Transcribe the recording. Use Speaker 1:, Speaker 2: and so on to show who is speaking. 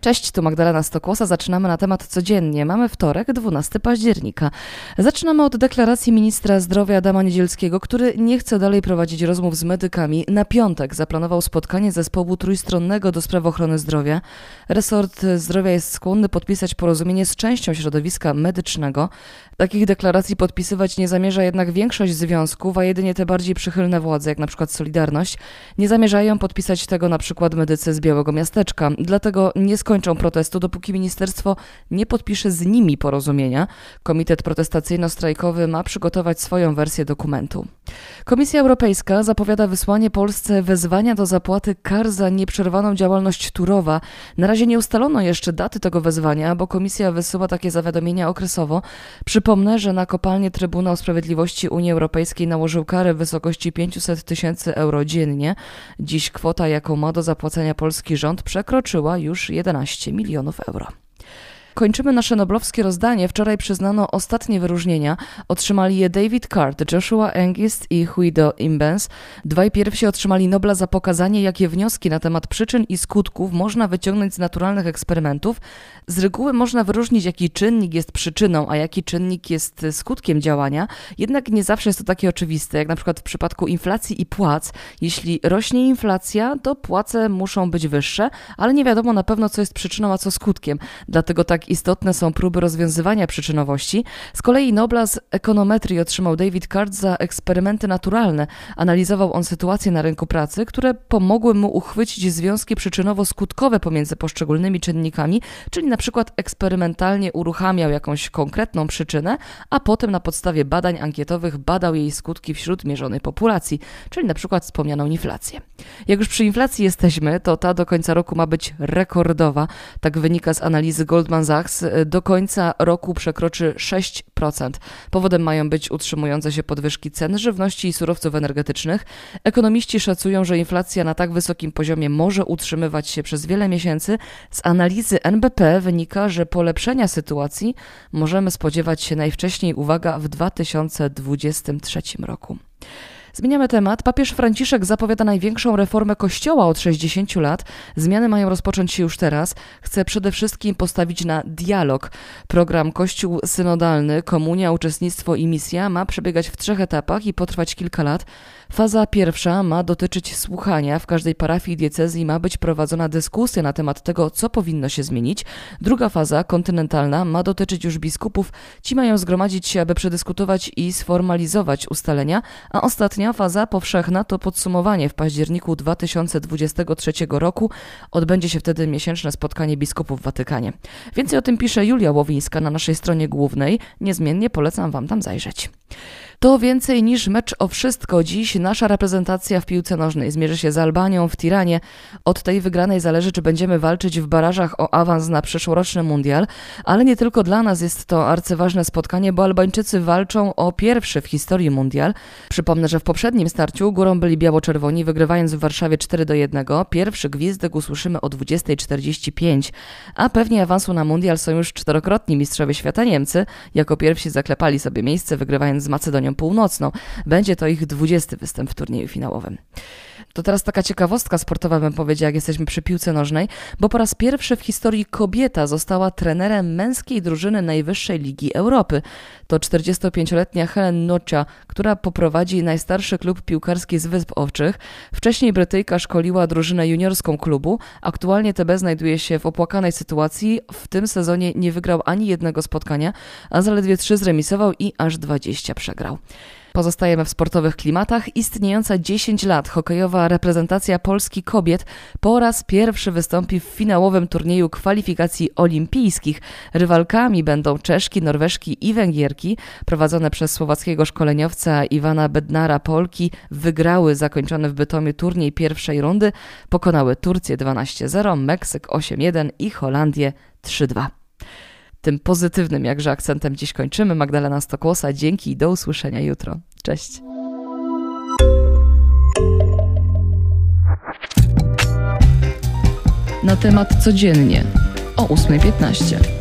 Speaker 1: Cześć, tu Magdalena Stokłosa. Zaczynamy na temat codziennie. Mamy wtorek, 12 października. Zaczynamy od deklaracji ministra zdrowia Adama Niedzielskiego, który nie chce dalej prowadzić rozmów z medykami. Na piątek zaplanował spotkanie zespołu trójstronnego do spraw ochrony zdrowia. Resort zdrowia jest skłonny podpisać porozumienie z częścią środowiska medycznego. Takich deklaracji podpisywać nie zamierza jednak większość związków, a jedynie te bardziej przychylne władze, jak na przykład Solidarność. Nie zamierzają podpisać tego na przykład medycy z Białego Miasteczka. Dlatego nie skończą protestu, dopóki ministerstwo nie podpisze z nimi porozumienia. Komitet protestacyjno-strajkowy ma przygotować swoją wersję dokumentu. Komisja Europejska zapowiada wysłanie Polsce wezwania do zapłaty kar za nieprzerwaną działalność Turowa. Na razie nie ustalono jeszcze daty tego wezwania, bo komisja wysyła takie zawiadomienia okresowo. Przypomnę, że na kopalnię Trybunał Sprawiedliwości Unii Europejskiej nałożył karę w wysokości 500 tysięcy euro dziennie. Dziś kwota, jaką ma do zapłacenia polski rząd, przekroczyła już 11 milionów euro. Kończymy nasze noblowskie rozdanie. Wczoraj przyznano ostatnie wyróżnienia. Otrzymali je David Card, Joshua Engist i Huido Imbens. Dwaj pierwsi otrzymali Nobla za pokazanie, jakie wnioski na temat przyczyn i skutków można wyciągnąć z naturalnych eksperymentów. Z reguły można wyróżnić, jaki czynnik jest przyczyną, a jaki czynnik jest skutkiem działania. Jednak nie zawsze jest to takie oczywiste, jak na przykład w przypadku inflacji i płac. Jeśli rośnie inflacja, to płace muszą być wyższe, ale nie wiadomo na pewno, co jest przyczyną, a co skutkiem. Dlatego tak istotne są próby rozwiązywania przyczynowości. Z kolei Nobla z ekonometrii otrzymał David Card za eksperymenty naturalne. Analizował on sytuację na rynku pracy, które pomogły mu uchwycić związki przyczynowo-skutkowe pomiędzy poszczególnymi czynnikami, czyli na przykład eksperymentalnie uruchamiał jakąś konkretną przyczynę, a potem na podstawie badań ankietowych badał jej skutki wśród mierzonej populacji, czyli na przykład wspomnianą inflację. Jak już przy inflacji jesteśmy, to ta do końca roku ma być rekordowa. Tak wynika z analizy Goldman Y, do końca roku przekroczy 6%. Powodem mają być utrzymujące się podwyżki cen żywności i surowców energetycznych. Ekonomiści szacują, że inflacja na tak wysokim poziomie może utrzymywać się przez wiele miesięcy. Z analizy NBP wynika, że polepszenia sytuacji możemy spodziewać się najwcześniej, uwaga, w 2023 roku. Zmieniamy temat. Papież Franciszek zapowiada największą reformę Kościoła od 60 lat. Zmiany mają rozpocząć się już teraz. Chce przede wszystkim postawić na dialog. Program Kościół Synodalny, Komunia, Uczestnictwo i Misja ma przebiegać w trzech etapach i potrwać kilka lat. Faza pierwsza ma dotyczyć słuchania. W każdej parafii diecezji ma być prowadzona dyskusja na temat tego, co powinno się zmienić. Druga faza, kontynentalna, ma dotyczyć już biskupów. Ci mają zgromadzić się, aby przedyskutować i sformalizować ustalenia, a ostatnia faza, powszechna, to podsumowanie w październiku 2023 roku. Odbędzie się wtedy miesięczne spotkanie biskupów w Watykanie. Więcej o tym pisze Julia Łowińska na naszej stronie głównej. Niezmiennie polecam Wam tam zajrzeć. To więcej niż mecz o wszystko. Dziś nasza reprezentacja w piłce nożnej zmierzy się z Albanią w Tiranie. Od tej wygranej zależy, czy będziemy walczyć w barażach o awans na przyszłoroczny mundial, ale nie tylko dla nas jest to arcyważne spotkanie, bo Albańczycy walczą o pierwszy w historii mundial. Przypomnę, że w poprzednim starciu górą byli biało-czerwoni, wygrywając w Warszawie 4 do 1. Pierwszy gwizdek usłyszymy o 20.45, a pewnie awansu na mundial są już czterokrotni mistrzowie świata Niemcy. Jako pierwsi zaklepali sobie miejsce, wygrywając z Macedonią Północną. Będzie to ich 20 występ w turnieju finałowym. To teraz taka ciekawostka sportowa, bym powiedział, jak jesteśmy przy piłce nożnej, bo po raz pierwszy w historii kobieta została trenerem męskiej drużyny Najwyższej Ligi Europy. To 45-letnia Helen Nocia, która poprowadzi najstarszy klub piłkarski z Wysp Owczych. Wcześniej Brytyjka szkoliła drużynę juniorską klubu. Aktualnie TB znajduje się w opłakanej sytuacji. W tym sezonie nie wygrał ani jednego spotkania, a zaledwie trzy zremisował i aż 20 przegrał. Pozostajemy w sportowych klimatach. Istniejąca 10 lat hokejowa reprezentacja Polski kobiet po raz pierwszy wystąpi w finałowym turnieju kwalifikacji olimpijskich. Rywalkami będą Czeszki, Norweżki i Węgierki. Prowadzone przez słowackiego szkoleniowca Iwana Bednara Polki wygrały zakończony w Bytomiu turniej pierwszej rundy. Pokonały Turcję 12-0, Meksyk 8-1 i Holandię 3-2. Tym pozytywnym jakże akcentem dziś kończymy. Magdalena Stokłosa, dzięki i do usłyszenia jutro. Cześć. Na temat codziennie o 8.15.